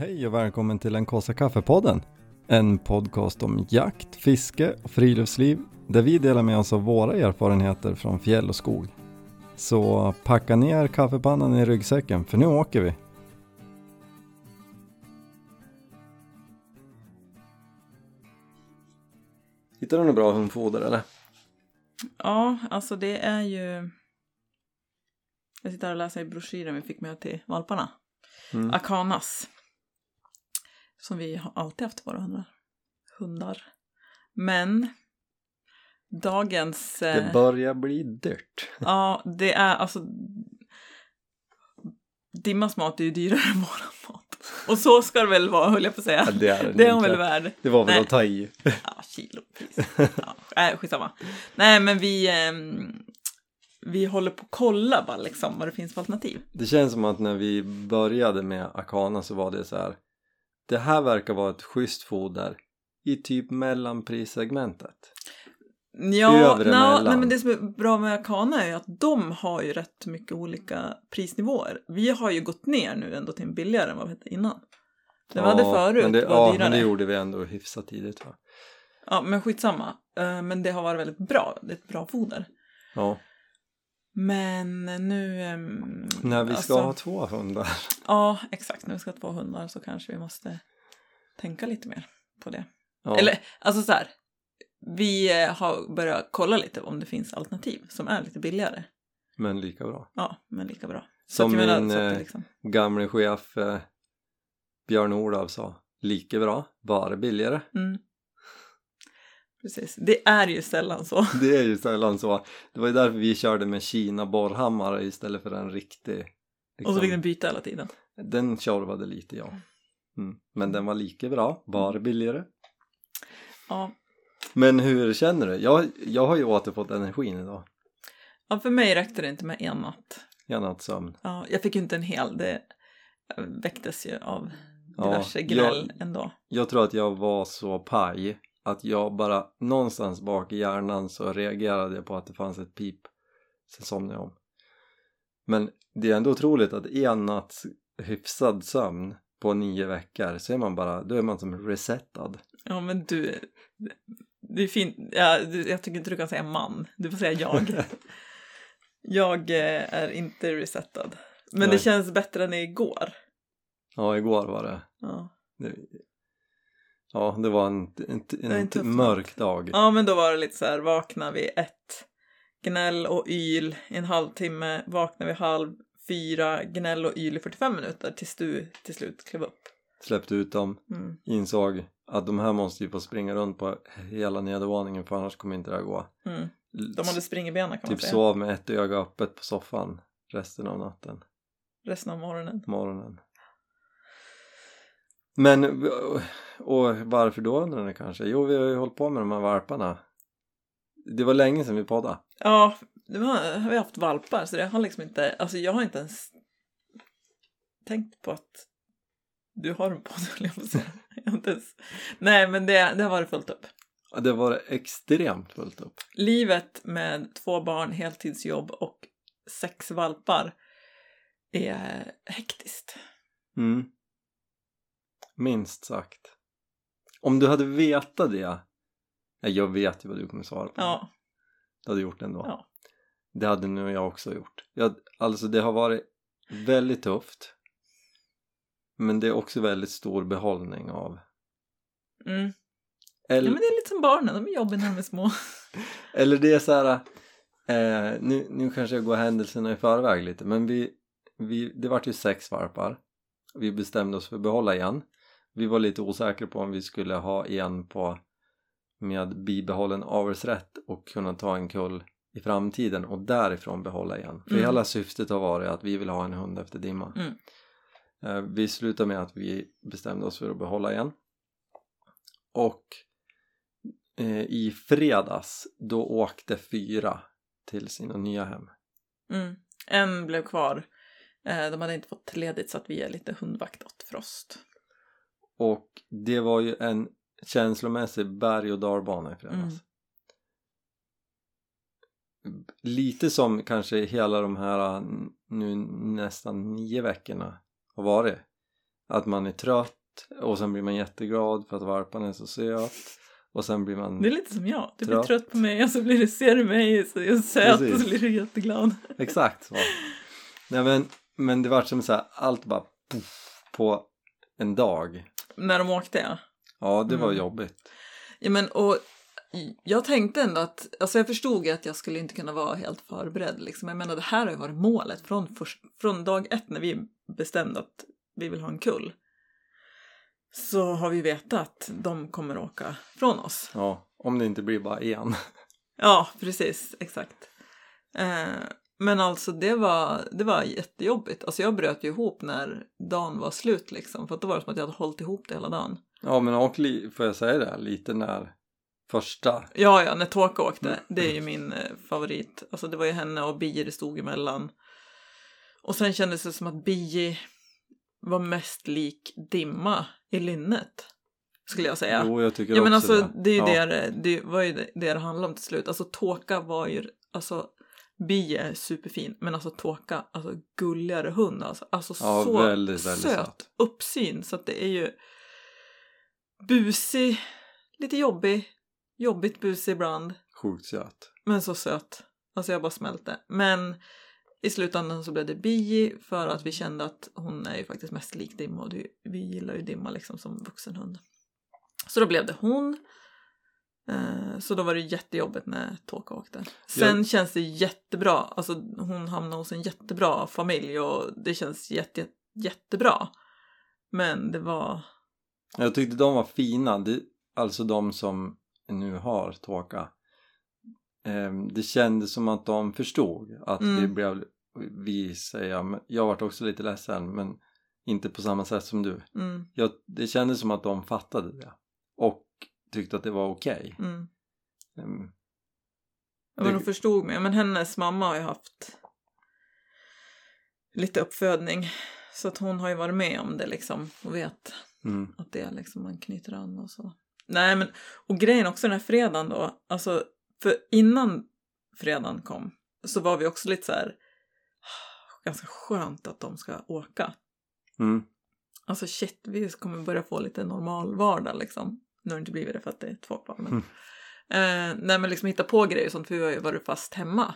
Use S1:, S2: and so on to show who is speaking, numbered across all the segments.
S1: Hej och välkommen till den kaffe kaffepodden. En podcast om jakt, fiske och friluftsliv där vi delar med oss av våra erfarenheter från fjäll och skog. Så packa ner kaffepannan i ryggsäcken för nu åker vi. Hittar du något bra hundfoder eller?
S2: Ja, alltså det är ju... Jag sitter här och läser i broschyren vi fick med till valparna.
S1: Mm.
S2: Akanas. Som vi har alltid haft våra hundar. hundar. Men dagens...
S1: Det
S2: Eh,
S1: börjar bli dyrt.
S2: ja, det är alltså... Dimmas mat är ju dyrare än våran mat. Och så ska det väl vara, höll jag på att säga.
S1: Ja, det är
S2: Det är hon väl värd.
S1: Det var väl
S2: Nej.
S1: att ta i.
S2: Ja, kilopris. Ja, skitsamma. Nej, men vi, ehm, vi håller på att kolla bara liksom vad det finns för alternativ.
S1: Det känns som att när vi började med Akana så var det så här. Det här verkar vara ett schysst foder i typ mellanprissegmentet.
S2: Ja,
S1: Övre
S2: na, nej, men det som är bra med Akana är att de har ju rätt mycket olika prisnivåer. Vi har ju gått ner nu ändå till en billigare än vad vi hade innan. Det vi hade förut
S1: men det,
S2: var
S1: ja,
S2: dyrare.
S1: men det gjorde vi ändå hyfsat tidigt va?
S2: Ja, men skitsamma. Eh, Men det har varit väldigt bra. Det är ett bra foder.
S1: Ja.
S2: Men nu... ehm,
S1: När vi ska
S2: alltså-
S1: ha två hundar.
S2: Ja, exakt. När vi ska ha två hundar så kanske vi måste tänka lite mer på det.
S1: Ja.
S2: Eller, alltså så här. Vi eh, har börjat kolla lite om det finns alternativ som är lite billigare.
S1: Men lika bra.
S2: Ja, men lika bra.
S1: Som
S2: menar,
S1: min
S2: det
S1: eh,
S2: liksom...
S1: gamle chef eh, Björn Olav sa. Lika bra, bara billigare.
S2: mm. Precis. Det är ju sällan så.
S1: Det är ju sällan så. Det var ju därför vi körde med Kina borrhammare istället för en riktig.
S2: Och
S1: liksom-
S2: så fick den byta hela tiden.
S1: Den tjorvade lite ja. Mm. Men den var lika bra, bara billigare.
S2: Ja.
S1: Men hur känner du? Jag, jag har ju återfått energin idag.
S2: ja, för mig räckte det inte med en natt.
S1: Jag natt sömn.
S2: Ja, jag fick ju inte en hel. Det väcktes ju av
S1: Ja,
S2: diverse gnäll ändå.
S1: Jag tror att jag var så paj att jag bara någonstans bak i hjärnan så reagerade jag på att det fanns ett pip. Sen somnade jag om. Men det är ändå otroligt att en natts hyfsad sömn på nio veckor så är man bara, då är man som resetad.
S2: Ja, men du... Det är fint. Ja, jag tycker inte du kan säga man. Du får säga jag. jag eh, är inte resettad. Men
S1: Nej.
S2: det känns bättre än igår.
S1: Ja, igår var det.
S2: Ja.
S1: Ja, det var en, en, en,
S2: en tuff
S1: mörk dag.
S2: ja, men då var det lite så här, vakna vid ett, gnäll och yl en halvtimme, vakna vid halv fyra, gnäll och yl i 45 minuter tills du till slut klev upp.
S1: Släppte ut dem,
S2: Mm.
S1: insåg att de här måste ju få springa runt på hela nedervåningen för annars kommer inte det här gå.
S2: Mm. De hade springerbenen kan man
S1: Typ
S2: säga.
S1: sov med ett öga öppet på soffan resten av natten,
S2: Resten av morgonen.
S1: morgonen. Men, och varför då undrar ni kanske? Jo, vi har ju hållit på med de här valparna. Det var länge sedan vi poddade.
S2: Ja, det var, har vi haft valpar så det har liksom inte, alltså jag har inte ens tänkt på att du har en podd höll jag på att säga. Ens, nej men det, det har varit fullt upp.
S1: Ja, Det var extremt fullt upp.
S2: Livet med två barn, heltidsjobb och sex valpar är hektiskt.
S1: Mm. Minst sagt. Om du hade vetat det. Nej, jag vet ju vad du kommer svara på.
S2: Ja,
S1: Du hade gjort det ändå.
S2: Ja.
S1: Det hade nog jag också gjort. Jag, alltså det har varit väldigt tufft. Men det är också väldigt stor behållning av.
S2: mm.
S1: Eller,
S2: ja men det är lite som barnen, de är jobbiga när de är små.
S1: eller det är så här. Eh, nu, nu kanske jag går händelserna i förväg lite. Men vi, vi, det vart ju sex varpar. Vi bestämde oss för att behålla en. Vi var lite osäkra på om vi skulle ha en på med bibehållen avelsrätt och kunna ta en kull i framtiden och därifrån behålla en. För
S2: Mm.
S1: hela syftet har varit att vi vill ha en hund efter dimma.
S2: Mm.
S1: Eh, Vi slutade med att vi bestämde oss för att behålla en. Och eh, i fredags då åkte fyra till sina nya hem.
S2: Mm. En blev kvar. Eh, De hade inte fått ledigt så att vi är lite hundvakt åt Frost.
S1: Och det var ju en känslomässig berg och dalbana i fredags.
S2: Mm.
S1: Lite som kanske hela de här nu nästan nio veckorna har varit. att man är trött och sen blir man jätteglad för att valparna är så söt och sen blir man
S2: Det är lite som jag. Du blir
S1: Trött.
S2: trött på mig och så blir du, ser du mig så är jag söt och
S1: Precis.
S2: så blir du jätteglad.
S1: exakt så Nej men, men det var som så här, allt bara puff, på en dag
S2: När de åkte ja.
S1: Ja det var
S2: Mm.
S1: jobbigt
S2: Ja men och jag tänkte ändå att, alltså jag förstod att jag skulle inte kunna vara helt förberedd liksom. Jag menar det här har ju varit målet från, först, från dag ett när vi bestämde att vi vill ha en kull. Så har vi vetat att de kommer åka från oss.
S1: Ja, om det inte blir bara en
S2: Ja, precis, exakt. Eh, men alltså det var, det var jättejobbigt. Alltså jag bröt ju ihop när dagen var slut liksom. För att då var det som att jag hade hållit ihop det hela dagen.
S1: Ja men och får jag säga det, lite när första
S2: Ja, ja, när Tåka åkte. Det är ju min eh, favorit. Alltså det var ju henne och Bie det stod emellan. Och sen kändes det som att Bie var mest lik Dimma i lynnet. Skulle jag säga.
S1: Jo jag tycker
S2: ja men
S1: också
S2: alltså det, är ju
S1: ja.
S2: det, det var ju det det det handlade om till slut. Alltså Tåka var ju, alltså Bie är superfin. Men alltså Tåka, alltså gulligare hund alltså. Alltså
S1: Ja,
S2: så
S1: väldigt, väldigt
S2: söt
S1: söt.
S2: uppsyn. Så att det är ju busig, lite jobbig, jobbigt busig ibland.
S1: Sjukt söt
S2: Men så söt. Alltså jag bara smälte. Men i slutändan så blev det Bie för att vi kände att hon är ju faktiskt mest lik Dimma och vi gillar ju Dimma liksom som vuxen hund. Så då blev det hon. Eh, Så då var det jättejobbigt när Tåka åkte. Sen
S1: Ja.
S2: känns det jättebra. Alltså hon hamnade hos en jättebra familj och det känns jätte, jätte, jättebra. Men det var...
S1: Jag tyckte de var fina, det, alltså de som nu har Tåka Ehm, Det kändes som att de förstod att
S2: Mm.
S1: vi blev, vi säger, jag vart också lite ledsen men inte på samma sätt som du
S2: Mm,
S1: jag, Det kändes som att de fattade det tyckte att det var okej
S2: mm.
S1: Ehm,
S2: Ja, men hon förstod mig. Men hennes mamma har ju haft lite uppfödning. Så att hon har ju varit med om det liksom och vet
S1: mm,
S2: att det är liksom man knyter an och så. Nej men, och grejen också den här fredagen då, alltså för innan fredagen kom så var vi också lite så här ganska skönt att de ska åka.
S1: mm,
S2: Alltså shit, vi kommer börja få lite normal vardag liksom. Nu har det inte blivit det för att det är två kvar men.
S1: Mm.
S2: Eh, nej men liksom hitta på grejer och sånt för vi har ju varit fast hemma.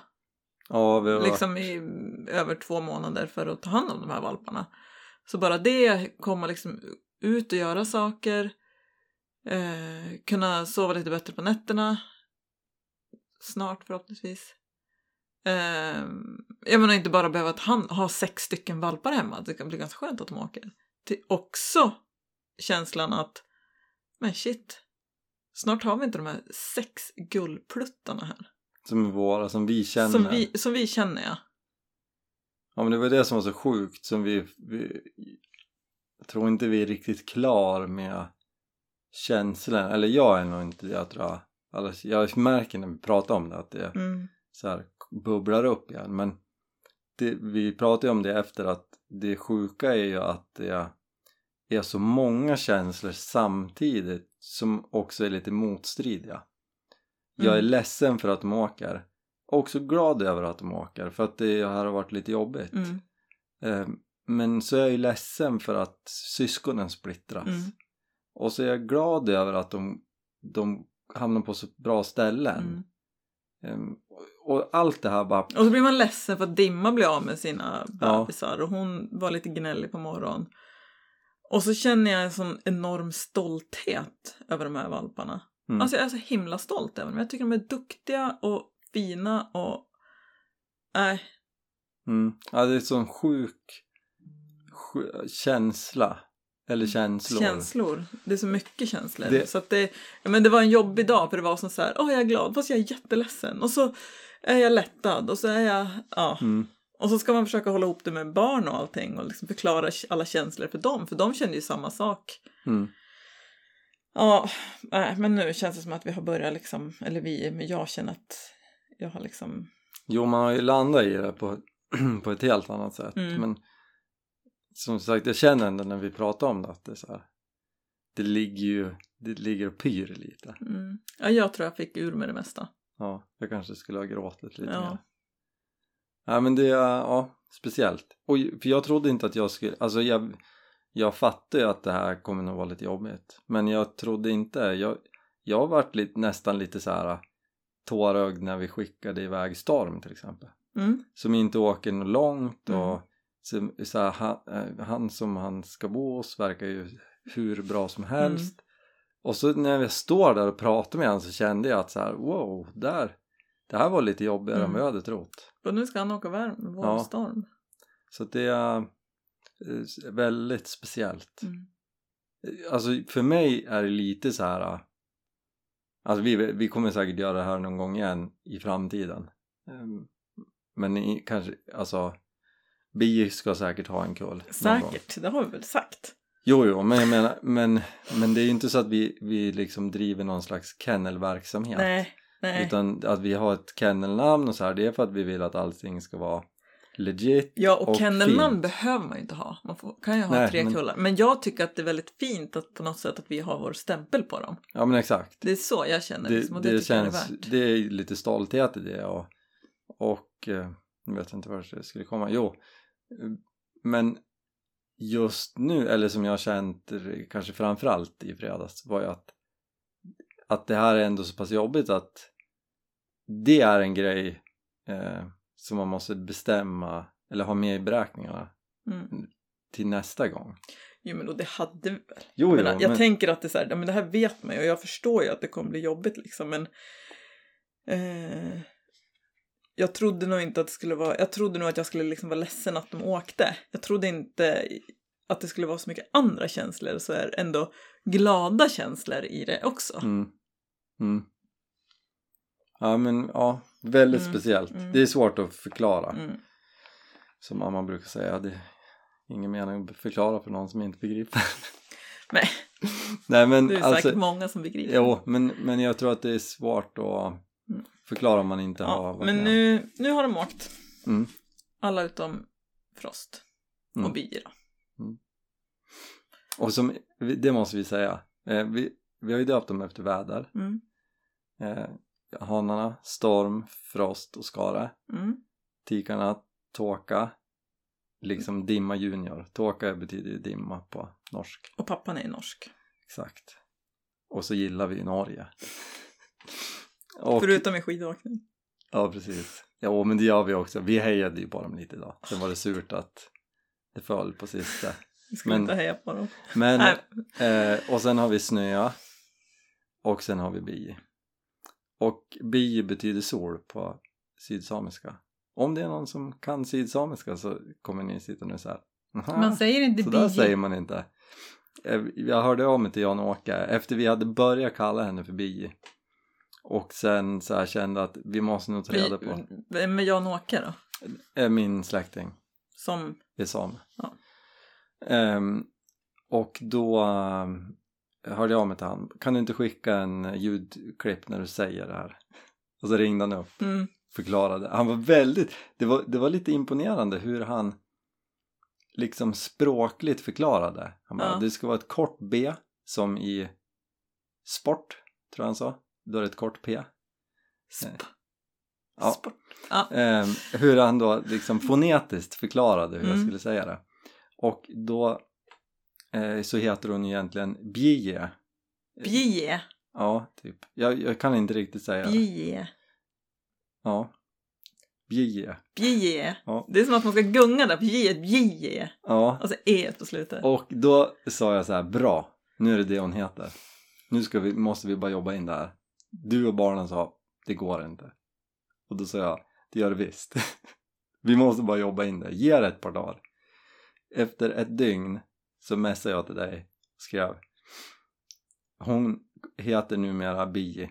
S1: Ja, vi var,
S2: Liksom i över två månader för att ta hand om de här valparna. Så bara det, komma liksom ut och göra saker. Eh, kunna sova lite bättre på nätterna. Snart förhoppningsvis. Eh, jag menar inte bara behöva hand, ha sex stycken valpar hemma. Det kan bli ganska skönt att de åker. Till också känslan att men shit. Snart har vi inte de här sex gullpluttarna här.
S1: som är våra, som vi känner
S2: Som vi, som vi känner ja.
S1: Ja men det var det som var så sjukt som vi, vi jag tror inte vi är riktigt klar med känslan, eller jag är nog inte det jag tror alltså, jag märker när vi pratar om det att det
S2: Mm.
S1: så här bubblar upp igen men det, vi pratade ju om det efter att det sjuka är ju att det är så många känslor samtidigt som också är lite motstridiga jag är
S2: Mm.
S1: ledsen för att de åker också glad över att de åker för att det här har varit lite jobbigt
S2: Mm.
S1: Eh, Men så är jag ju ledsen för att syskonen splittras.
S2: Mm.
S1: Och så är jag glad över att de, de hamnar på så bra ställen.
S2: Mm.
S1: Eh, Och allt det här bara...
S2: Och så blir man ledsen för att Dimma blir av med sina
S1: Ja.
S2: bebisar och hon var lite gnällig på morgonen. Och så känner jag en sån enorm stolthet över de här valparna.
S1: Mm.
S2: Alltså jag är så himla stolt över dem. Jag tycker de är duktiga och fina och... Nej.
S1: Mm. Ja, det är sån sjuk, sjuk känsla. Eller känslor.
S2: Känslor. Det är så mycket känslor.
S1: Det-
S2: Så att det, men det var en jobbig dag för det var som så här, åh jag är glad fast jag är jätteledsen. Och så är jag lättad och så är jag, ja.
S1: Mm.
S2: Och så ska man försöka hålla ihop det med barn och allting och liksom förklara alla känslor för dem, för de känner ju samma sak.
S1: Mm.
S2: Ja, nej, men nu känns det som att vi har börjat liksom, eller vi, men jag känner att jag har liksom,
S1: Jo, man har ju landat i det på, på ett helt annat sätt.
S2: Mm.
S1: Men som sagt, jag känner ändå när vi pratar om det att det så här. Det ligger ju, det ligger och pyr lite.
S2: mm, ja jag tror jag fick ur med det mesta.
S1: Ja, jag kanske skulle ha gråtit lite
S2: Ja.
S1: mer. Ja men det är, ja, speciellt. Och, för jag trodde inte att jag skulle, alltså jag, jag fattar ju att det här kommer nog vara lite jobbigt men jag trodde inte, jag, jag varit lite, nästan lite så här tårögd när vi skickade iväg Storm till exempel
S2: Mm.
S1: som inte åker något långt
S2: Mm.
S1: och så, så här, han, eh, han som han ska bo hos verkar ju hur bra som helst och så när jag står där och pratar med honom så kände jag att så här, wow, där det här var lite jobbigare än
S2: Mm.
S1: vad jag hade trott
S2: Och nu ska han åka värm, valstorm.
S1: så att det är eh, väldigt speciellt
S2: Mm.
S1: alltså för mig är det lite så här alltså vi, vi kommer säkert göra det här någon gång igen i framtiden Ehm, men i, kanske alltså bi ska säkert ha en kull.
S2: Säkert, det har vi väl sagt.
S1: jo jo men jag menar men, men det är ju inte så att vi, vi liksom driver någon slags kennelverksamhet
S2: Nej, nej.
S1: utan att vi har ett kennelnamn och så här det är för att vi vill att allting ska vara legit
S2: Ja, och,
S1: och
S2: kennelnamn behöver man ju inte ha. Man får, kan ju ha
S1: Nej,
S2: tre
S1: men-
S2: kullar. Men jag tycker att det är väldigt fint att på något sätt att vi har vår stämpel på dem.
S1: ja men exakt
S2: Det är så jag känner
S1: det,
S2: liksom, och det,
S1: det,
S2: tycker jag
S1: känns,
S2: är värt.
S1: det är lite stolthet i det och, och eh, jag vet inte vart det skulle komma, jo eh, men just nu, eller som jag känt kanske framförallt i fredags var ju att att det här är ändå så pass jobbigt att det är en grej eh, som man måste bestämma eller ha med i beräkningarna
S2: Mm.
S1: till nästa gång
S2: Jo, men och det hade vi väl.
S1: jo,
S2: Men,
S1: jo,
S2: jag
S1: men,
S2: tänker att det är så här, men det här vet man ju och jag förstår ju att det kommer bli jobbigt liksom men eh, jag trodde nog inte att det skulle vara, jag trodde nog att jag skulle liksom vara ledsen att de åkte. Jag trodde inte att det skulle vara så mycket andra känslor så är ändå glada känslor i det också.
S1: mm, mm. Ja men ja, väldigt
S2: Mm,
S1: speciellt
S2: mm.
S1: det är svårt att förklara
S2: Mm.
S1: som mamma brukar säga, det är ingen mening att förklara för någon som inte begriper.
S2: Nej,
S1: Nej men
S2: det är
S1: alltså,
S2: säkert många som begriper.
S1: jo, men, men jag tror att det är svårt att
S2: Mm.
S1: förklara om man inte har
S2: ja,
S1: varit
S2: men
S1: med.
S2: nu, nu har de åkt.
S1: Mm.
S2: Alla utom Frost
S1: Mm.
S2: och Bi då.
S1: Och som, det måste vi säga, eh, vi, vi har ju döpt dem efter väder.
S2: Mm.
S1: Eh, hanarna, Storm, Frost och Skare.
S2: Mm.
S1: Tikarna, Tåka, liksom Dimma Junior. Tåka betyder ju dimma på norsk.
S2: Och pappan är norsk.
S1: Exakt. Och så gillar vi Norge. Och,
S2: Förutom i skidåkning.
S1: Ja, precis. Ja, men det gör vi också. Vi hejade ju på dem lite idag. Sen var det surt att det föll på sista.
S2: Vi ska
S1: Men-
S2: inte heja på dem.
S1: Men, eh, och sen har vi snö och sen har vi bi. Och bi betyder sol på sydsamiska. Om det är någon som kan sydsamiska så kommer ni sitta nu så här. "Aha,
S2: Man säger inte
S1: så
S2: bi.
S1: säger man inte. Eh, Jag hörde av mig till Jan-Åke efter vi hade börjat kalla henne för bi. Och sen så här kände att vi måste nog ta reda på.
S2: Vem är Jan-Åke då?
S1: Är min släkting.
S2: Som,
S1: är same.
S2: Ja.
S1: Ehm, och då um, hörde jag av mig till han. Kan du inte skicka en ljudklipp när du säger det här? Och så ringde han upp,
S2: mm,
S1: förklarade. Han var väldigt, det var, det var lite imponerande hur han liksom språkligt förklarade. Han bara,
S2: Ja.
S1: det ska vara ett kort B som i sport, tror jag han sa. Då är det ett kort P.
S2: sp,
S1: Ja.
S2: sport. Ja.
S1: Ehm, hur han då liksom fonetiskt förklarade hur jag
S2: Mm.
S1: skulle säga det. Och då så heter hon egentligen Bie.
S2: Bie.
S1: Ja, typ. Jag, jag kan inte riktigt säga.
S2: Bie.
S1: Ja. Bie.
S2: Bie.
S1: Ja.
S2: Det är som att man ska gunga där. Bie. Bie.
S1: Ja.
S2: Och så e på slutet.
S1: Och då sa jag så här, bra, nu är det det hon heter. Nu ska vi, måste vi bara jobba in det här. Du och barnen sa, det går inte. Och då sa jag, det gör det visst. vi måste bara jobba in det, ge det ett par dagar. Efter ett dygn så messade jag till dig och skrev, hon heter numera Bi.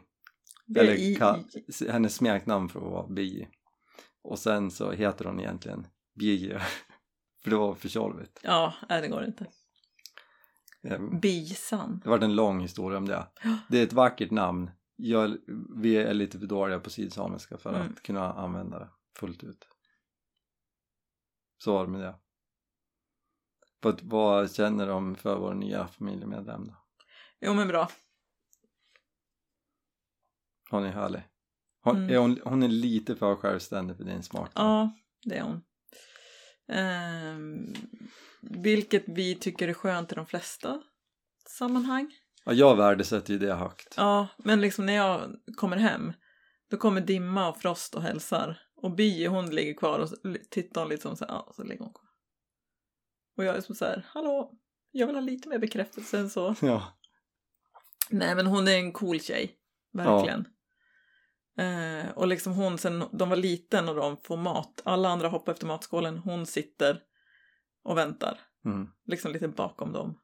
S1: Eller ka- hennes smeknamn för att vara Bi. Och sen så heter hon egentligen Bie. för det var för tjorvigt.
S2: Ja, nej det går inte.
S1: Ehm,
S2: Bisan.
S1: Det varit en lång historia om det. Det är ett vackert namn. Jag, vi är lite för dåliga på sydsamiska för
S2: Mm.
S1: att kunna använda det fullt ut. Så var det med det. Vad, vad känner de för vår nya familjemedlem då?
S2: Jo men bra.
S1: Hon är härlig. Hon,
S2: Mm.
S1: är hon, hon är lite för självständig för din smak.
S2: Ja, det är hon. Ehm, vilket vi tycker är skönt i de flesta sammanhang.
S1: Ja, jag värdesätter ju det högt.
S2: Ja, men liksom när jag kommer hem då kommer Dimma och Frost och hälsar och Bi hon ligger kvar och tittar hon lite som så här, ja, så ligger hon kvar. Och jag är som så här, hallå, jag vill ha lite mer bekräftelse än så.
S1: Ja.
S2: Nej men hon är en cool tjej, verkligen. Eh, och liksom hon sen de var liten och de får mat, alla andra hoppar efter matskålen, hon sitter och väntar.
S1: Mm.
S2: Liksom lite bakom dem.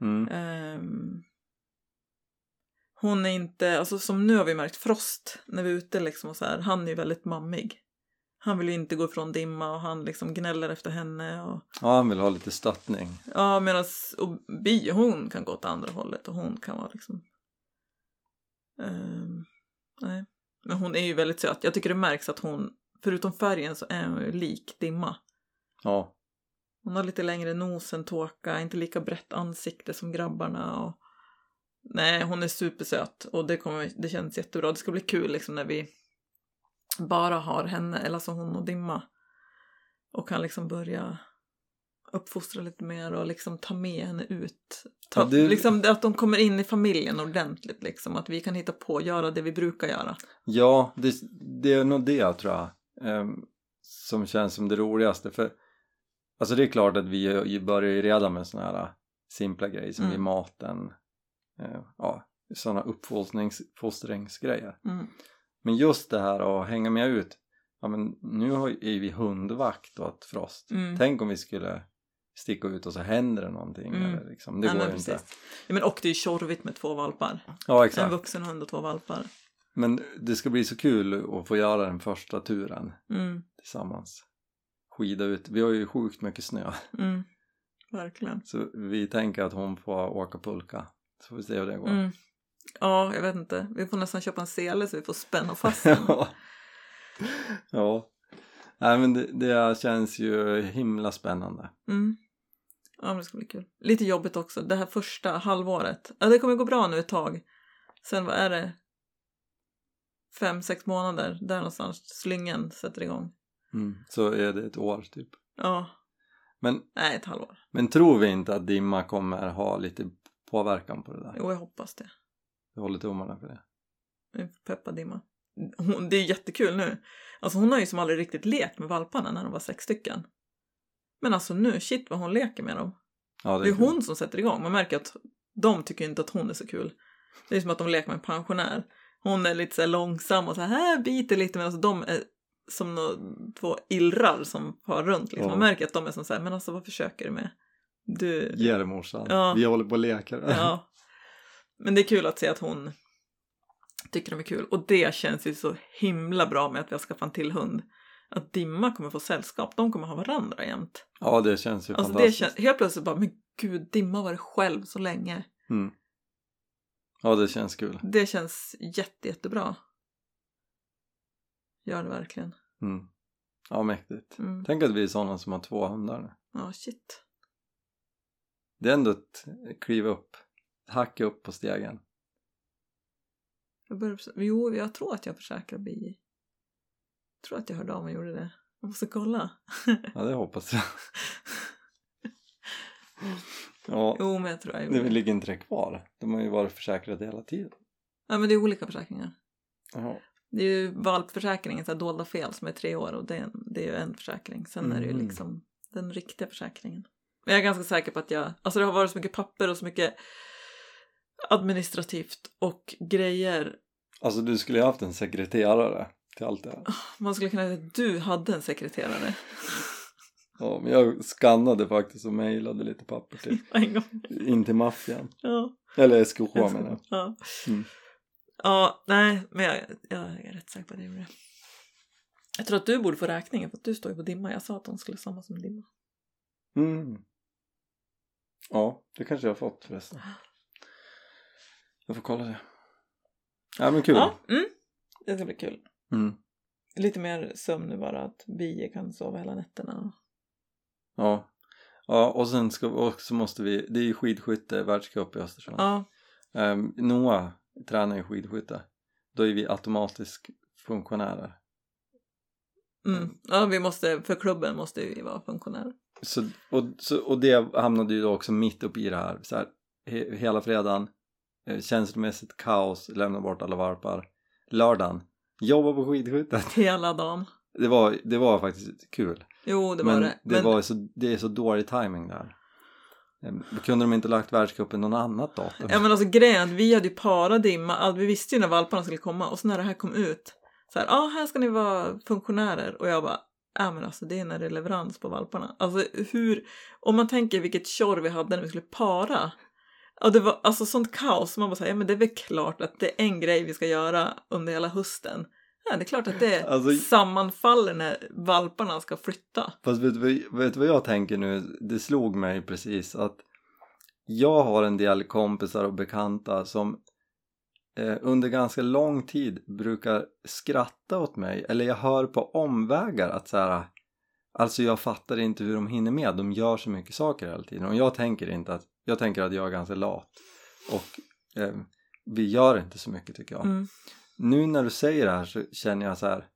S1: Mm.
S2: Ehm, hon är inte, alltså som nu har vi märkt Frost när vi är ute liksom och så här, han är ju väldigt mammig. Han vill ju inte gå ifrån Dimma och han liksom gnäller efter henne och
S1: Ja, han vill ha lite stöttning.
S2: ja medan Bi hon kan gå åt andra hållet och hon kan vara liksom Ehm, nej. Men hon är ju väldigt söt. Jag tycker det märks att hon, förutom färgen så är hon ju lik Dimma.
S1: Ja.
S2: Hon har lite längre nos än Tåka, inte lika brett ansikte som grabbarna. Och... Nej, hon är supersöt och det, kommer, det känns jättebra. Det ska bli kul liksom när vi bara har henne, eller alltså hon och Dimma. Och kan liksom börja uppfostra lite mer och liksom ta med henne ut. Ta,
S1: Ja, det-
S2: liksom, att de kommer in i familjen ordentligt liksom. Att vi kan hitta på och göra det vi brukar göra.
S1: Ja, det, det är nog det tror jag ehm, som känns som det roligaste. För alltså det är klart att vi ju börjar ju redan med sådana här simpla grejer som
S2: Mm.
S1: i maten. Eh, ja, sådana uppfostringsgrejer.
S2: Mm.
S1: Men just det här att hänga med ut. Ja men nu är vi hundvakt åt Frost.
S2: Mm.
S1: Tänk om vi skulle sticka ut och så händer det någonting.
S2: Mm.
S1: Eller liksom. Det
S2: Nej,
S1: går ju inte.
S2: Ja, men och det är ju tjorvigt med två valpar.
S1: Ja
S2: En
S1: exakt.
S2: vuxen hund och två valpar.
S1: Men det ska bli så kul att få göra den första turen
S2: Mm,
S1: tillsammans. Skida ut. Vi har ju sjukt mycket snö.
S2: mm, verkligen.
S1: Så vi tänker att hon får åka pulka. Så får vi se hur det går.
S2: Ja, jag vet inte. Vi får nästan köpa en sele så vi får spänna fast den.
S1: ja. ja. Nej men det, det känns ju himla spännande.
S2: Mm. Ja, men det ska bli kul. Lite jobbigt också, det här första halvåret. Ja, det kommer gå bra nu ett tag. Sen vad är det? Fem, sex månader, där någonstans slyngen sätter igång.
S1: Mm. Så är det ett år typ.
S2: Ja,
S1: Men,
S2: nej ett halvår.
S1: men tror vi inte att Dimma kommer ha lite påverkan på det där?
S2: Jo, jag hoppas det.
S1: Jag håller tummarna för det.
S2: Peppa Dimma. Hon, det är jättekul nu. Alltså hon har ju som aldrig riktigt lekt med valparna när de var sex stycken. Men alltså nu, shit vad hon leker med dem.
S1: Ja,
S2: Det är
S1: kul.
S2: hon som sätter igång. Man märker att de tycker inte att hon är så kul. Det är som att de leker med en pensionär. Hon är lite så här långsam och så här biter lite medan de är som två illrar som far runt. Liksom.
S1: Ja.
S2: Man märker att de är som så här, men alltså vad försöker du med? Du...
S1: Ge det morsan.
S2: Ja.
S1: Vi håller på och leker.
S2: Ja. Men det är kul att se att hon tycker de är kul. Och det känns ju så himla bra med att vi har skaffat en till hund. Att Dimma kommer få sällskap. De kommer ha varandra jämt.
S1: Ja, det känns ju
S2: Alltså det
S1: fantastiskt.
S2: känns, helt plötsligt bara, men gud, Dimma var det själv så länge.
S1: Mm. Ja, det känns kul.
S2: Det känns jätte, jättebra. Gör det verkligen.
S1: Mm. Ja, mäktigt.
S2: Mm.
S1: Tänk att vi är sådana som har två hundar nu.
S2: Ja, shit.
S1: Det är ändå ett kliv upp. Hacka upp på stegen.
S2: Jag börjar, jo, jag tror att jag försäkrar bi. Jag tror att jag hörde av mig och gjorde det. Jag måste kolla.
S1: Ja, det hoppas jag. Ja,
S2: Jo, men jag tror jag gjorde
S1: det ligger inte det kvar. De har ju varit försäkrade hela tiden.
S2: Ja, men det är olika försäkringar.
S1: Jaha.
S2: Det är ju valpförsäkringen, så här dolda fel som är tre år och det är, en, det är ju en försäkring. Sen är det ju
S1: Mm.
S2: liksom den riktiga försäkringen. Men jag är ganska säker på att jag, alltså det har varit så mycket papper och så mycket administrativt och grejer.
S1: Alltså du skulle ju haft en sekreterare till allt det här.
S2: Man skulle kunna säga att du hade en sekreterare.
S1: Ja, men jag skannade faktiskt och mejlade lite papper till,
S2: en gång.
S1: in till maffian.
S2: Ja.
S1: Eller SKH menar jag.
S2: Ja.
S1: Mm.
S2: ja, nej, men jag, jag är rätt säker på att jag gjorde det. Jag tror att du borde få räkningen för att du står ju på dimma. Jag sa att de skulle samma som dimma.
S1: Mm. Ja, det kanske jag har fått förresten. Jag får kolla det. Ja men kul.
S2: Ja, mm. det ska bli kul.
S1: Mm.
S2: Lite mer sömn nu bara, att Bie kan sova hela nätterna.
S1: Ja. Ja och sen ska, och så måste vi, det är ju skidskytte världscup i Östersund.
S2: Ja,
S1: Um, Noah tränar ju skidskytte. Då är vi automatiskt funktionärer.
S2: Mm. Ja, vi måste, för klubben måste vi vara funktionärer.
S1: Så, och, så, och det hamnade ju då också mitt uppe i det här. Så här he, hela fredagen, känslomässigt kaos, lämna bort alla varpar. Lördagen, jobba på skidskyttet.
S2: Hela dagen.
S1: Det var, det var faktiskt kul.
S2: Jo, det var
S1: Men
S2: det.
S1: det, var så, det är så dålig timing där. Em, Kunde de inte lagt världscupen någon annat datum?
S2: Ja men alltså grejen vi hade ju paradimma, vi visste ju när valparna skulle komma och så när det här kom ut så här, ja ah, här ska ni vara funktionärer och jag bara, ja men alltså det är när det är leverans på valparna. Alltså hur, om man tänker vilket tjorr vi hade när vi skulle para. Ja det var alltså sånt kaos, man bara säger, ja men det är väl klart att det är en grej vi ska göra under hela hösten. Ja det är klart att det
S1: Alltså-
S2: sammanfaller när valparna ska flytta.
S1: Fast vet du vad- vet du vad jag tänker nu? Det slog mig precis att jag har en del kompisar och bekanta som eh, under ganska lång tid brukar skratta åt mig eller jag hör på omvägar att så här alltså jag fattar inte hur de hinner med de gör så mycket saker hela tiden och jag tänker inte att jag tänker att jag är ganska lat och eh, vi gör inte så mycket tycker jag
S2: Mm.
S1: nu när du säger det här så känner jag så här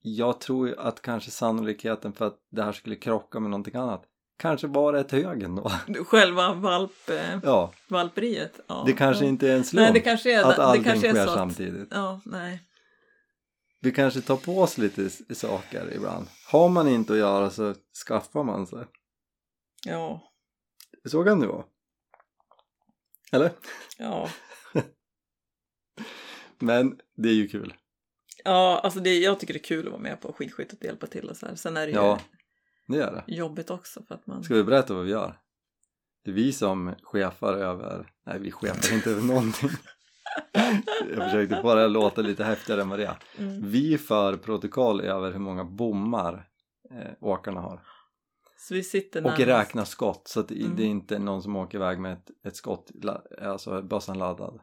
S1: jag tror att kanske sannolikheten för att det här skulle krocka med någonting annat kanske bara är hög ändå.
S2: Själva valp, eh,
S1: Ja,
S2: valperiet. Ja,
S1: det kanske
S2: ja.
S1: inte är en slump
S2: Nej, det kanske är,
S1: att allting
S2: kanske
S1: sker
S2: att,
S1: samtidigt.
S2: Ja, nej.
S1: Vi kanske tar på oss lite saker ibland. Har man inte att göra så skaffar man sig.
S2: Ja,
S1: Så kan det vara. Eller?
S2: ja.
S1: Men det är ju kul.
S2: Ja, alltså det, jag tycker det är kul att vara med på skidskyttet och hjälpa till och så här. Sen är det ju
S1: Ja, det är det.
S2: jobbigt också för att man...
S1: Ska vi berätta vad vi gör? Det är vi som chefar över, nej vi chefar inte över någonting. Jag försökte bara låta lite häftigare än vad det är.
S2: Mm.
S1: Vi för protokoll över hur många bommar eh, åkarna har.
S2: Så vi sitter
S1: Och
S2: närmast.
S1: räknar skott så att det,
S2: Mm.
S1: det är inte någon som åker iväg med ett, ett skott, alltså bössan laddad.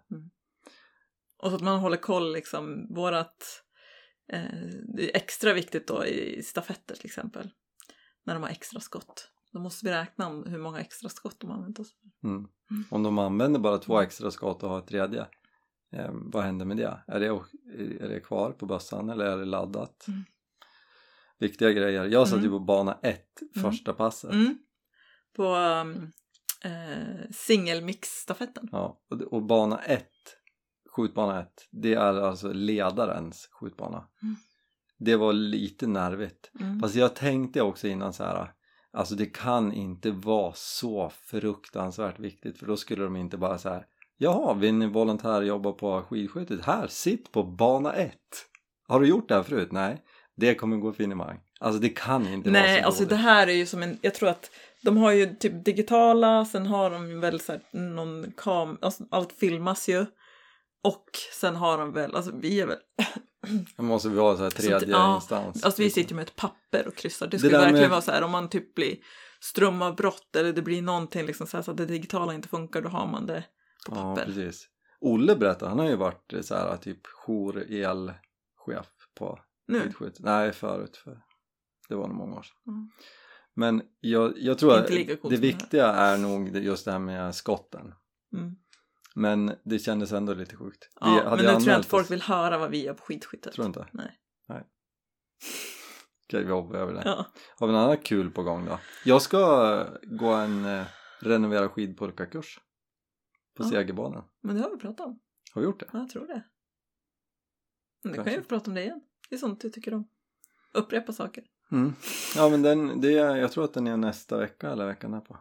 S2: Och så att man håller koll liksom, vårat... Eh, det är extra viktigt då i stafetter till exempel. När de har extra skott. Då måste vi räkna om hur många extra skott de använt oss.
S1: Mm. Om de använder bara två extra skott och har ett tredje, eh, vad händer med det? Är det, är det kvar på bössan eller är det laddat?
S2: Mm.
S1: Viktiga grejer. Jag satt ju
S2: Mm.
S1: på bana ett
S2: Mm.
S1: första passet.
S2: Mm. På um, eh, singelmix-stafetten.
S1: Ja, och, och bana ett, skjutbana ett, det är alltså ledarens skjutbana. Det var lite nervigt. Fast jag tänkte också innan så här, alltså det kan inte vara så fruktansvärt viktigt för då skulle de inte bara så här, jaha, vill ni volontärjobba på skidskyttet? Här, sitt på bana ett. Har du gjort det här förut? Nej, det kommer gå finemang. Alltså det kan inte vara
S2: Nej,
S1: så
S2: alltså
S1: dåligt.
S2: det här är ju som en, jag tror att de har ju typ digitala, sen har de väl så här någon kam, alltså allt filmas ju. Och sen har de väl, alltså vi är väl,
S1: Det måste vi ha så här tredje
S2: Alltså, ja,
S1: instans.
S2: alltså vi sitter ju med ett papper och kryssar. Det
S1: Det
S2: skulle verkligen
S1: med-
S2: vara så här om man typ blir strömavbrott eller det blir någonting liksom så, här, så att det digitala inte funkar, då har man det på
S1: Ja,
S2: papper.
S1: precis. Olle berättade, han har ju varit så här typ jour-elchef på
S2: nu.
S1: Nej, förut. För det var nog många år sedan.
S2: Mm.
S1: Men jag, jag tror att det
S2: som det
S1: viktiga är nog det- just det här med skotten.
S2: Mm.
S1: Men det kändes ändå lite sjukt. Vi
S2: Ja, men
S1: hade
S2: nu tror jag inte folk vill höra vad vi gör på skidskyttet.
S1: Tror du inte?
S2: Nej.
S1: Nej. Okej, vi hoppar över det.
S2: Ja.
S1: Har vi något annat kul på gång då? Jag ska gå en eh, renovera skidpulkakurs på
S2: Ja.
S1: Segerbanan.
S2: Men det har vi pratat om.
S1: Har vi gjort det?
S2: Ja, jag tror det. Men kan
S1: Kanske.
S2: ju få prata om det igen. Det är sånt du tycker om. Upprepa saker.
S1: Mm. Ja men den, det, är- jag tror att den är nästa vecka eller veckan därpå.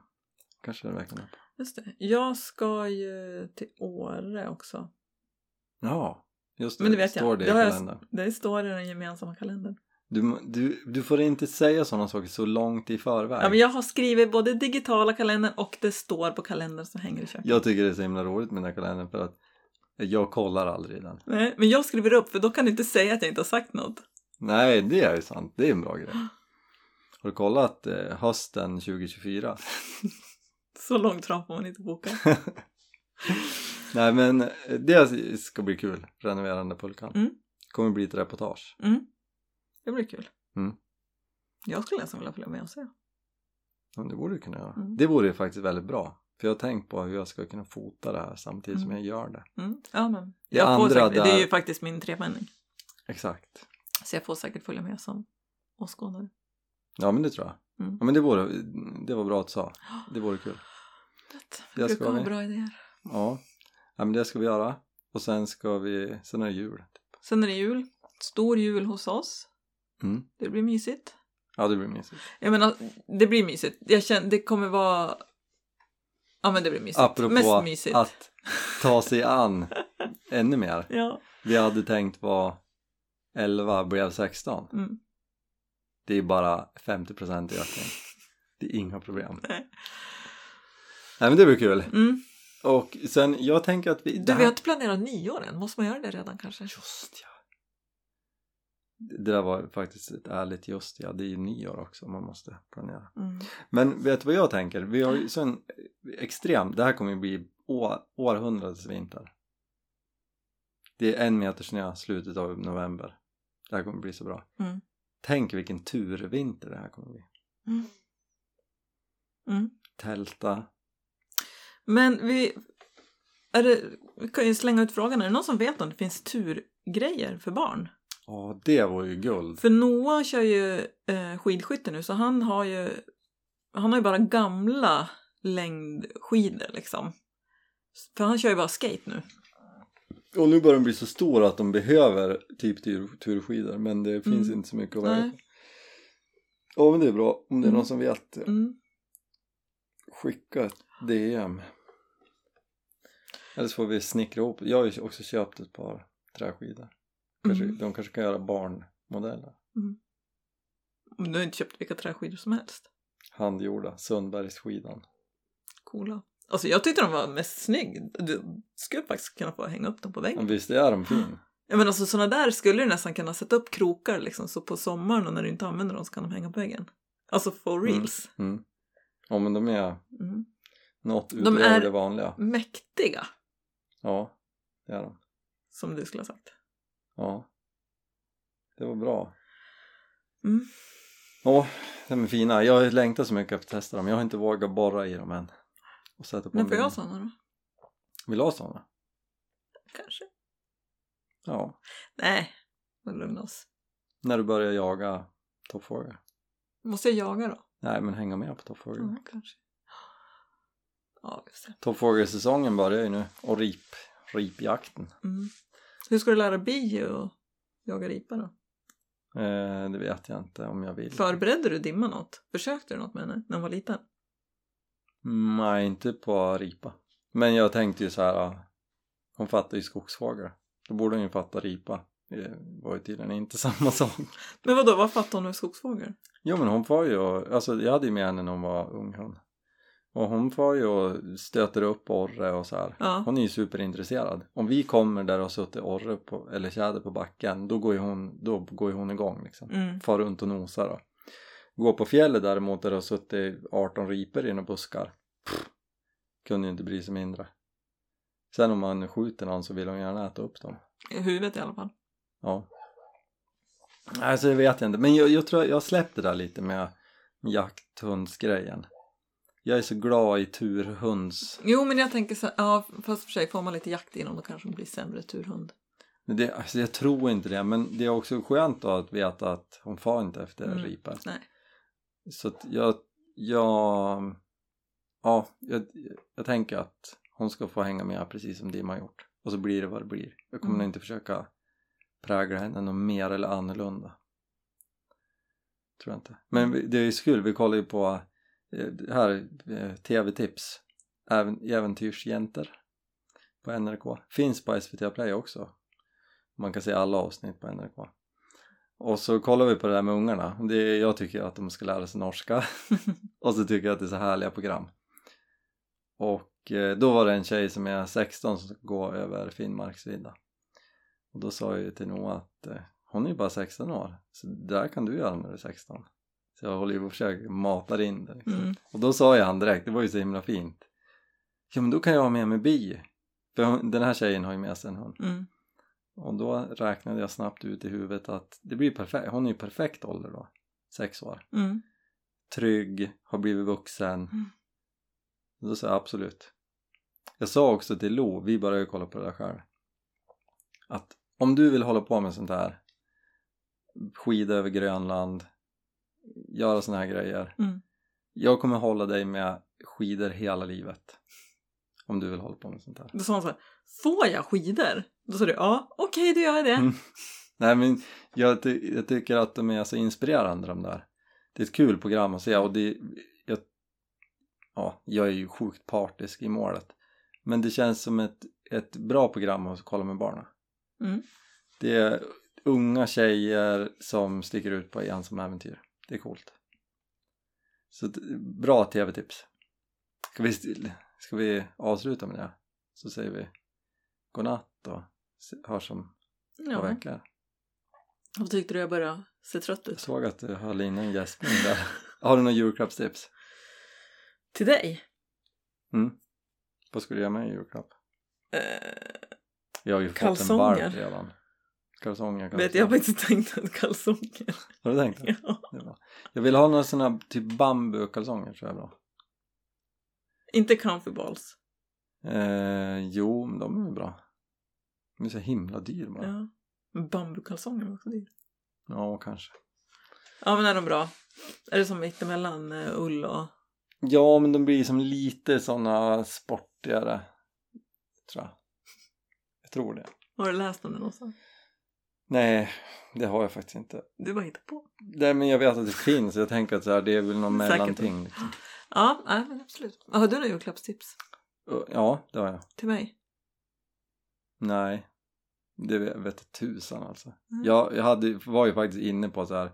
S1: Kanske den veckan därpå.
S2: Just det. Jag ska ju till Åre också.
S1: Ja, just det.
S2: Men det vet
S1: står
S2: jag.
S1: det,
S2: Det
S1: i
S2: jag-
S1: kalendern.
S2: Det står i den gemensamma kalendern.
S1: Du, du, du får inte säga sådana saker så långt i förväg.
S2: Ja, men jag har skrivit både digitala kalendern och det står på kalendern som hänger i köket.
S1: Jag tycker det är så himla roligt med den här kalendern för att jag kollar aldrig den.
S2: Nej, men jag skriver upp för då kan du inte säga att jag inte har sagt något.
S1: Nej, det är ju sant. Det är en bra grej. Har du kollat eh, hösten 2024?
S2: Så långt fram får man inte boka.
S1: Nej men eh, det ska bli kul, renoverande pulkan.
S2: Mm.
S1: kommer bli ett reportage.
S2: Mm. Det blir kul.
S1: Mm.
S2: Jag skulle nästan vilja följa med och se.
S1: Ja, det borde du kunna göra.
S2: Mm.
S1: Det vore ju faktiskt väldigt bra. För jag har tänkt på hur jag ska kunna fota det här samtidigt som
S2: Mm.
S1: jag gör det.
S2: Mm. Ja, men
S1: Det
S2: jag
S1: andra
S2: säkert, det är
S1: där-
S2: ju faktiskt min trepenning.
S1: Exakt.
S2: Så jag får säkert följa med som åskådare.
S1: Ja men det tror jag.
S2: Mm.
S1: Ja, men det, vore, det var bra att du sa. Det vore kul.
S2: Det
S1: ska
S2: brukar ha bra idéer.
S1: Ja. ja men det ska vi göra. Och sen ska vi, sen är det jul.
S2: Sen är det jul. Stor jul hos oss.
S1: Mm.
S2: Det blir mysigt.
S1: Ja det blir mysigt.
S2: Jag menar, det blir mysigt. Jag känner, det kommer vara... Ja men det blir mysigt.
S1: Apropå
S2: Mest mysigt.
S1: att ta sig an ännu mer.
S2: Ja.
S1: Vi hade tänkt vara 11 blev 16.
S2: Mm.
S1: Det är bara 50% ökning. Det är inga problem.
S2: Nej.
S1: Nej men det blir kul.
S2: Mm.
S1: Och sen, jag tänker att vi...
S2: Du, vi har inte planerat nyår än. Måste man göra det redan kanske?
S1: Just ja. Det där var faktiskt ett ärligt just ja. Det är ju nyår också man måste planera.
S2: Mm.
S1: Men vet du vad jag tänker? Vi har ju sån extrem, det här kommer ju bli å, århundradets vinter. Det är en meter snö slutet av november. Det här kommer bli så bra.
S2: Mm.
S1: Tänk vilken turvinter det här kommer bli.
S2: Mm. Mm.
S1: Tälta.
S2: Men vi... Är det, vi kan ju slänga ut frågan. Är det någon som vet om det finns turgrejer för barn?
S1: Ja, det var ju guld.
S2: För Noah kör ju eh, skidskytte nu så han har ju han har ju bara gamla längdskidor liksom. För han kör ju bara skate nu.
S1: Och nu börjar de bli så stora att de behöver typ tur, turskidor men det finns
S2: Mm.
S1: inte så mycket att välja. Ja men det är bra om det är
S2: Mm.
S1: någon som vet.
S2: Mm.
S1: Skicka ett DM. Eller så får vi snickra ihop. Jag har ju också köpt ett par träskidor. Kanske,
S2: Mm.
S1: De kanske kan göra barnmodeller.
S2: Du har inte köpt vilka träskidor som helst.
S1: Handgjorda, Sundbergsskidan.
S2: Coola. Alltså jag tyckte de var mest snygg. Du skulle faktiskt kunna få hänga upp dem på
S1: Men
S2: väggen.
S1: visst är de fin?
S2: Ja men alltså sådana där skulle du nästan kunna sätta upp krokar liksom så på sommaren och när du inte använder dem så kan de hänga på väggen. Alltså for reals.
S1: Mm. Ja men de är
S2: Mm.
S1: något
S2: De
S1: utöver
S2: är-
S1: det vanliga.
S2: Mäktiga,
S1: Ja, det är de.
S2: som du skulle ha sagt.
S1: Ja. Det var bra.
S2: Mm.
S1: Ja, de är fina. Jag längtar så mycket efter att testa dem. Jag har inte vågat borra i dem än. Och sätta på
S2: Men
S1: en
S2: får jag sådana då?
S1: Vill du ha sådana?
S2: Kanske.
S1: Ja.
S2: Nej, vi lugnar oss.
S1: När du börjar jaga toppfågel.
S2: Måste jag jaga då?
S1: Nej, men hänga med på toppfågel.
S2: Ja, kanske. Ja, får se.
S1: Toppfågelsäsongen börjar ju nu och rip, ripjakten.
S2: Mm. Hur ska du lära bi att jaga ripa då?
S1: Eh, det vet jag inte om jag vill.
S2: Förberedde du Dimma något? Försökte du något med henne när hon var liten?
S1: Nej, inte på ripa. Men jag tänkte ju så här. ah, Hon fattar ju skogsfågel. Då borde hon ju fatta ripa. Det var ju tydligen inte samma sak.
S2: Men vadå, vad fattade hon med skogsfågel?
S1: Jo men hon får ju, alltså jag hade ju med henne när hon var ung hon. Och hon får ju och stöter upp orre och så här.
S2: Ja.
S1: Hon är ju superintresserad. Om vi kommer där och suttit orre på, eller tjäder på backen då går ju hon, då går ju hon igång liksom.
S2: Mm.
S1: Far runt och nosar då. Gå på fjället däremot där det har suttit 18 riper i några buskar. Pff, kunde ju inte bry sig mindre. Sen om man skjuter någon så vill hon gärna äta upp dem.
S2: I huvudet i alla fall.
S1: Ja. Alltså det vet jag inte. Men jag, jag tror jag släppte det där lite med jakthundsgrejen. Jag är så glad i turhunds...
S2: Jo, men jag tänker så ja, fast för sig får man lite jakt inom då kanske hon blir sämre turhund.
S1: Det, alltså jag tror inte det, men det är också skönt då att veta att hon far inte efter
S2: Mm.
S1: ripor.
S2: Nej.
S1: Så att jag, jag, ja, jag, jag tänker att hon ska få hänga med precis som Dimma har gjort. Och så blir det vad det blir. Jag kommer
S2: Mm.
S1: inte försöka prägla henne något mer eller annorlunda. Tror jag inte. Men vi- det är ju kul, vi kollar ju på Eh, här, eh, tv-tips. Även, äventyrsjäntor på NRK. Finns på SVT Play också. Man kan se alla avsnitt på NRK. Och så kollar vi på det där med ungarna. Det, jag tycker att de ska lära sig norska. och så tycker jag att det är så härliga program. Och eh, då var det en tjej som är 16 som ska gå över Finnmarksvidda. Och då sa jag till Noah att hon är ju bara 16 år. Så det där kan du göra när du är 16. Så jag håller ju på och försöker mata in det liksom.
S2: Mm.
S1: Och då sa jag han direkt, det var ju så himla fint. Ja men då kan jag ha med mig bi. För hon, den här tjejen har ju med sig en hund.
S2: Mm.
S1: Och då räknade jag snabbt ut i huvudet att det blir perfekt, hon är ju perfekt ålder då. Sex år.
S2: Mm.
S1: Trygg, har blivit vuxen.
S2: Mm.
S1: Då sa jag absolut. Jag sa också till Lo, vi började kolla på det där själv. Att om du vill hålla på med sånt här skida över Grönland, göra såna här grejer.
S2: Mm.
S1: Jag kommer hålla dig med skidor hela livet. Om du vill hålla på med sånt här.
S2: Då sa hon så här, får jag skidor? Då sa du, ja, okej, då gör jag det.
S1: Mm. Nej men jag, ty- jag tycker att de är så inspirerande de där. Det är ett kul program att se och det, jag, ja, jag är ju sjukt partisk i målet. Men det känns som ett, ett bra program att kolla med barnen.
S2: Mm.
S1: Det är unga tjejer som sticker ut på ensamma äventyr. Det är coolt. Så bra tv-tips. Ska vi, ska vi avsluta med det? Så säger vi godnatt och hörs om par
S2: Ja.
S1: veckor.
S2: Vad tyckte du jag började se trött
S1: Jag
S2: ut?
S1: såg att du höll in en gäspning där. Har du några julklappstips?
S2: Till dig?
S1: Mm. Vad skulle du göra med en julklapp?
S2: Eh,
S1: Jag har ju fått en varp redan. Kalsonger kanske.
S2: vet jag har faktiskt tänkt att kalsonger.
S1: Har du tänkt det?
S2: Ja.
S1: det är bra. Jag vill ha några sådana typ bambukalsonger tror jag är bra.
S2: Inte comfy balls.
S1: Eh, jo, men de är bra. De är så himla dyr bara. Ja,
S2: Ja. Men Bambukalsonger var också dyrt.
S1: kanske.
S2: Ja men är de bra? Är det som mittemellan eh, ull och...
S1: Ja, men de blir som lite sådana sportigare. Tror jag. Jag tror det.
S2: Har du läst om det någonstans?
S1: Nej, det har jag faktiskt inte.
S2: Du bara hittar på.
S1: Nej, men jag vet att det finns. Jag tänker att så här, det är väl någon mellanting. Liksom.
S2: Ja, nej, men absolut. Har du några julklappstips
S1: Ja, det har jag.
S2: till mig?
S1: Nej, det vet vet tusan alltså.
S2: Mm.
S1: Jag, jag hade, var ju faktiskt inne på så här.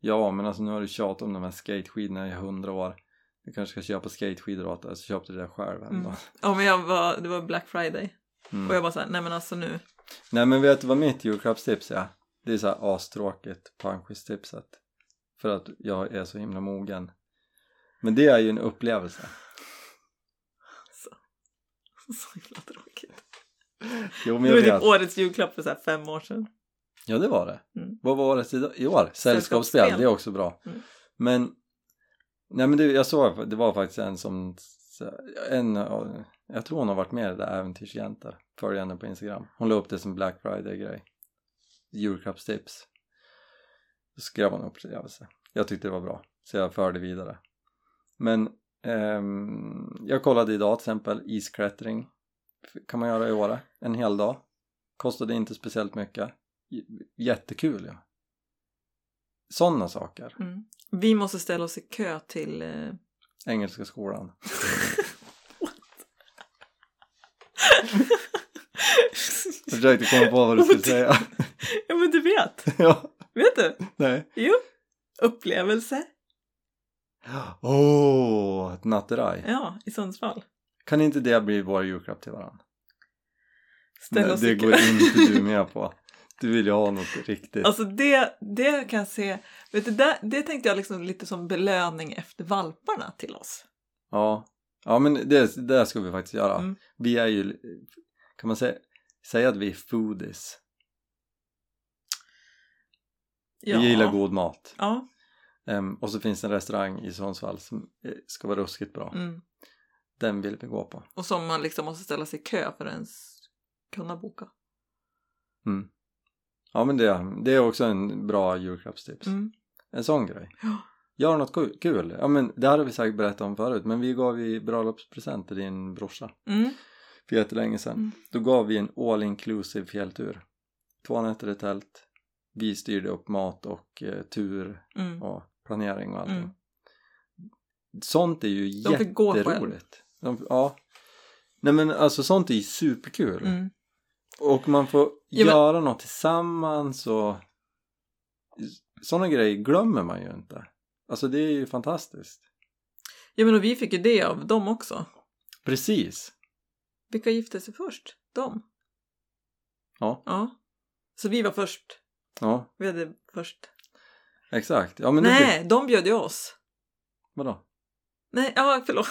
S1: Ja, men alltså nu har du tjatat om de här skateskidorna i hundra år. Du kanske ska köpa skateskidor åt dig, så köpte du det själv en
S2: Mm. Ja men jag var, det var Black Friday.
S1: Mm.
S2: Och jag bara såhär, nej men alltså nu.
S1: Nej, men vet du vad mitt julklappstips är? Det är så här astråkigt panschistipset. För att jag är så himla mogen. Men det är ju en upplevelse.
S2: Så, så himla tråkigt.
S1: Jo, men
S2: Det var typ
S1: vet.
S2: årets julklapp för såhär fem år sedan.
S1: Ja, det var det.
S2: Mm.
S1: Vad var det i- år? Sällskapsspel, det är också bra.
S2: Mm.
S1: Men, nej men det, jag såg, det var faktiskt en som, en jag tror hon har varit med i det där Äventyrsjäntor, följer henne på Instagram. Hon la upp det som Black Friday-grej. Julklappstips. Då skrev hon upplevelse. Jag tyckte det var bra, så jag förde vidare. Men ehm, jag kollade idag till exempel isklättring. Kan man göra i Åre, en hel dag. Kostade inte speciellt mycket. J- Jättekul ja. Sådana saker.
S2: Mm. Vi måste ställa oss i kö till... Eh...
S1: Engelska skolan. Jag försökte komma på vad du skulle säga.
S2: ja men du vet.
S1: ja,
S2: Vet du?
S1: nej.
S2: Jo. Upplevelse.
S1: Åh, oh, ett natteraj.
S2: Ja, i Sundsvall.
S1: Kan inte det bli vår julklapp till varandra?
S2: Ställa
S1: Nej, det går inte du med på. Du vill ju ha något riktigt.
S2: Alltså det, det kan jag se, vet du, det, det tänkte jag liksom lite som belöning efter valparna till oss.
S1: Ja, ja men det, det ska vi faktiskt göra.
S2: Mm.
S1: Vi är ju, kan man säga, säga att vi är foodies.
S2: Ja.
S1: Vi gillar god mat.
S2: Ja,
S1: Ehm, och så finns det en restaurang i Sundsvall som eh, ska vara ruskigt bra.
S2: mm.
S1: Den vill vi gå på.
S2: och som man liksom måste ställa sig i kö för att ens kunna boka.
S1: Mm. Ja men det, det är också en bra julklappstips.
S2: Mm.
S1: En sån grej.
S2: Ja.
S1: Gör något ku- kul. Ja men det hade vi säkert berättat om förut men vi gav ju bröllopspresent till din brorsa
S2: Mm.
S1: För jättelänge sedan.
S2: Mm.
S1: Då gav vi en all inclusive fjälltur. Två nätter i tält. Vi styrde upp mat och eh, tur
S2: Mm.
S1: och planering och allting.
S2: Mm.
S1: Sånt är ju
S2: De
S1: jätteroligt. De, ja. Nej men alltså sånt är ju superkul.
S2: Mm.
S1: Och man får
S2: Ja, men-
S1: göra något tillsammans och sådana grejer glömmer man ju inte. Alltså det är ju fantastiskt.
S2: Ja men och vi fick ju det av dem också.
S1: Precis.
S2: Vilka gifte sig först? De?
S1: Ja,
S2: Ja. Så vi var först.
S1: ja,
S2: Vi hade först.
S1: exakt. Ja, men det
S2: Nej, de bjöd ju oss.
S1: Vadå?
S2: Nej, ja förlåt.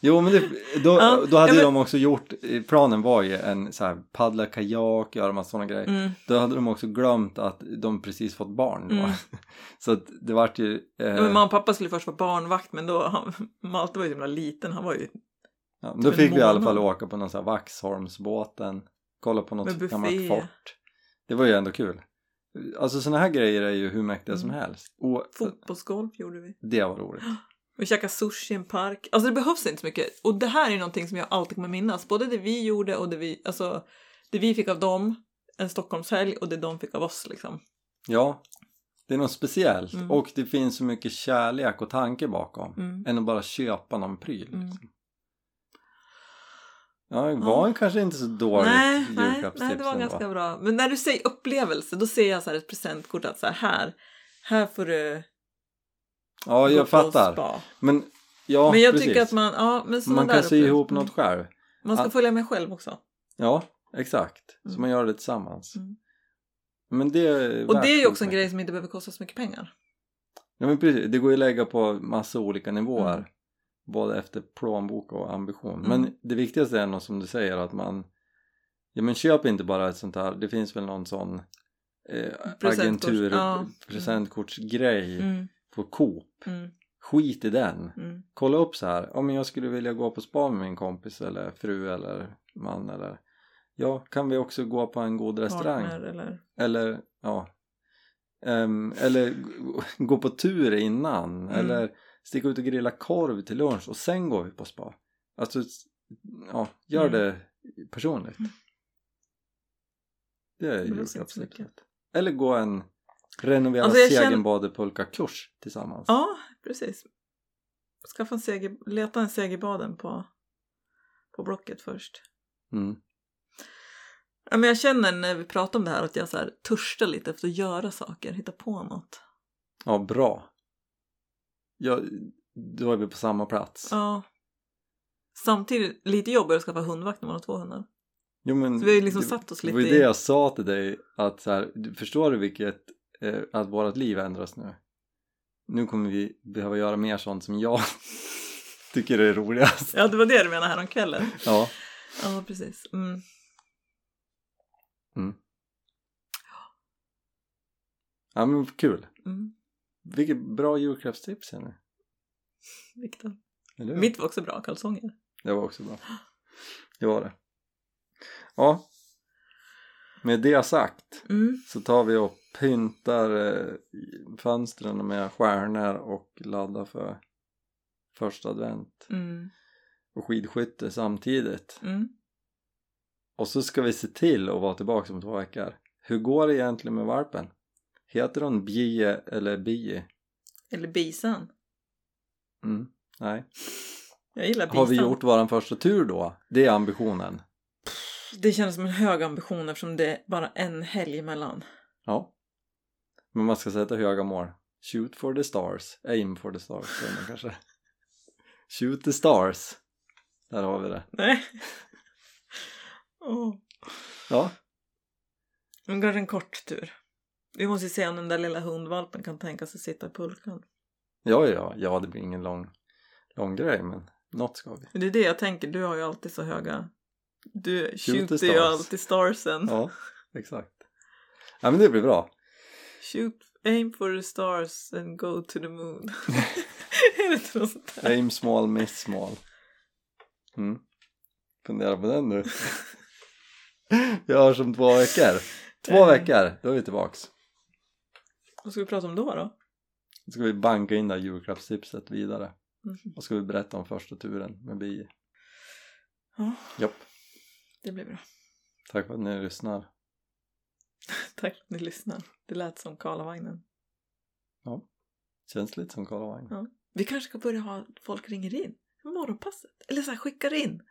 S1: Jo men det, då,
S2: Ja,
S1: då hade
S2: ja, men-
S1: de också gjort, planen var ju en så här paddla kajak, göra massa sådana grejer.
S2: Mm.
S1: Då hade de också glömt att de precis fått barn.
S2: Mm.
S1: Så att det vart ju... Eh,
S2: Ja, men mamma och pappa skulle först vara barnvakt men då, han, Malte var ju så himla liten, han var ju
S1: ja, då fick vi i alla fall åka på någon sån här Vaxholmsbåten, kolla på något gammalt fort. Det var ju ändå kul. Alltså såna här grejer är ju hur mäktiga som
S2: Mm.
S1: helst. Och
S2: Fotbollsgolf gjorde vi.
S1: det var roligt.
S2: Vi käkade sushi i en park. Alltså det behövs inte så mycket. Och det här är någonting som jag alltid kommer minnas. Både det vi gjorde och det vi, alltså, det vi fick av dem, en Stockholmshelg, och det de fick av oss liksom.
S1: Ja, det är något speciellt.
S2: Mm.
S1: Och det finns så mycket kärlek och tanke bakom.
S2: Mm.
S1: Än att bara köpa någon pryl.
S2: Mm.
S1: Ja, det var kanske inte så dåligt
S2: Nej,
S1: julklappstips
S2: nej, det var ganska bra. Men när du säger upplevelse, då ser jag så här ett presentkort att så här, här, här får du
S1: Ja, jag fattar. Men ja,
S2: men jag
S1: precis.
S2: tycker att man, ja, men
S1: man kan sy ihop något själv.
S2: Man ska
S1: Ah.
S2: följa med själv också.
S1: Ja, exakt. Så
S2: Mm.
S1: man gör det tillsammans.
S2: Mm.
S1: Men det är
S2: Och det är ju också en grej som inte behöver kosta så mycket pengar.
S1: Ja, men precis. Det går ju att lägga på massa olika nivåer.
S2: Mm.
S1: Både efter plånbok och ambition.
S2: Mm.
S1: Men det viktigaste är nog som du säger att man Ja men köp inte bara ett sånt här. Det finns väl någon sån eh, agentur
S2: ja.
S1: presentkortsgrej
S2: Mm,
S1: på Coop.
S2: mm,
S1: Skit i den.
S2: mm.
S1: Kolla upp så här. Om jag skulle vilja gå på spa med min kompis eller fru eller man eller Ja, kan vi också gå på en god restaurang?
S2: Partner eller...
S1: Eller ja Ehm, Eller gå på tur innan
S2: Mm.
S1: eller sticka ut och grilla korv till lunch och sen går vi på spa Alltså ja, gör
S2: Mm.
S1: det personligt
S2: Mm.
S1: Det är julklappstipset
S2: mycket.
S1: Eller gå en renovera
S2: Alltså, jag känner-
S1: tillsammans
S2: Ja, precis. Skaffa en seger... Leta en segerbaden på, på Blocket först.
S1: mm.
S2: Ja, men jag känner när vi pratar om det här att jag så här törstar lite efter att göra saker, hitta på något.
S1: Ja, bra ja, Då är vi på samma plats
S2: Ja. Samtidigt lite jobbigare att skaffa hundvakt när man har två hundar.
S1: Jo, men
S2: Så vi har ju liksom
S1: det,
S2: satt oss
S1: det
S2: lite
S1: var ju det jag sa till dig att så här, du- förstår du vilket eh, att vårt liv ändras nu nu kommer vi behöva göra mer sånt som jag tycker är roligast
S2: Ja, det var det du menade här om kvällen.
S1: ja,
S2: Ja, precis. Mm.
S1: ja men kul
S2: Mm.
S1: Vilket bra julklappstips nu
S2: Viktor. Mitt var också bra, kalsonger.
S1: det var också bra det var det ja med det sagt
S2: Mm.
S1: så tar vi och pyntar eh, fönstren med stjärnor och laddar för första advent
S2: Mm.
S1: och skidskytte samtidigt
S2: Mm.
S1: och så ska vi se till att vara tillbaka om två veckor hur går det egentligen med valpen? Heter hon Bie eller Bie?
S2: Eller bisan.
S1: Mm, nej
S2: Jag gillar bisan.
S1: har vi gjort våran första tur då? det är ambitionen
S2: Det känns som en hög ambition eftersom det är bara en helg emellan.
S1: ja men man ska sätta höga mål shoot for the stars, aim for the stars säger man kanske shoot the stars där har vi det
S2: Nej. Åh.
S1: ja
S2: Men kanske en kort tur. Vi måste se om den där lilla hundvalpen kan tänka sig sitta i pulkan.
S1: Ja, ja, ja, det blir ingen lång, lång grej, men något ska vi.
S2: Det är det jag tänker, du har ju alltid så höga... Du skjuter ju alltid starsen.
S1: Ja, exakt. Ja, men det blir bra.
S2: Shoot, aim for the stars and go to the moon. är det inte något sånt där?
S1: Aim small, miss small. Mm. Fundera på den nu. Vi hörs om två veckor. Två
S2: Eh.
S1: veckor, då är vi tillbaks.
S2: Vad ska vi prata om då då?
S1: Då ska vi banka in det här julklappstipset vidare.
S2: Mhm.
S1: Och ska vi berätta om första turen med bi.
S2: Ja,
S1: Japp.
S2: det blir bra.
S1: Tack för att ni lyssnar.
S2: Tack för att ni lyssnar. Det lät som Karlavagnen.
S1: Känns lite som Karl Wagner.
S2: Ja. Vi kanske ska börja ha folk ringer in. Morgonpasset. Eller så här skickar in.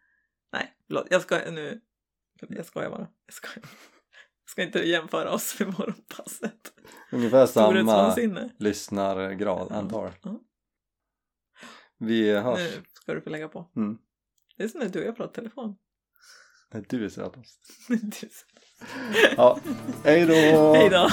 S2: Nej, förlåt. Jag ska nu. Jag skojar bara. Jag skojar. Ska inte jämföra oss med morgonpasset.
S1: Ungefär samma lyssnargrad antar.
S2: ja.
S1: Vi hörs.
S2: Nu ska du få lägga på.
S1: Mm.
S2: Det är som när du och jag pratar telefon.
S1: Nej, du är sötast.
S2: Du-
S1: Ja, hej då!
S2: Hej då!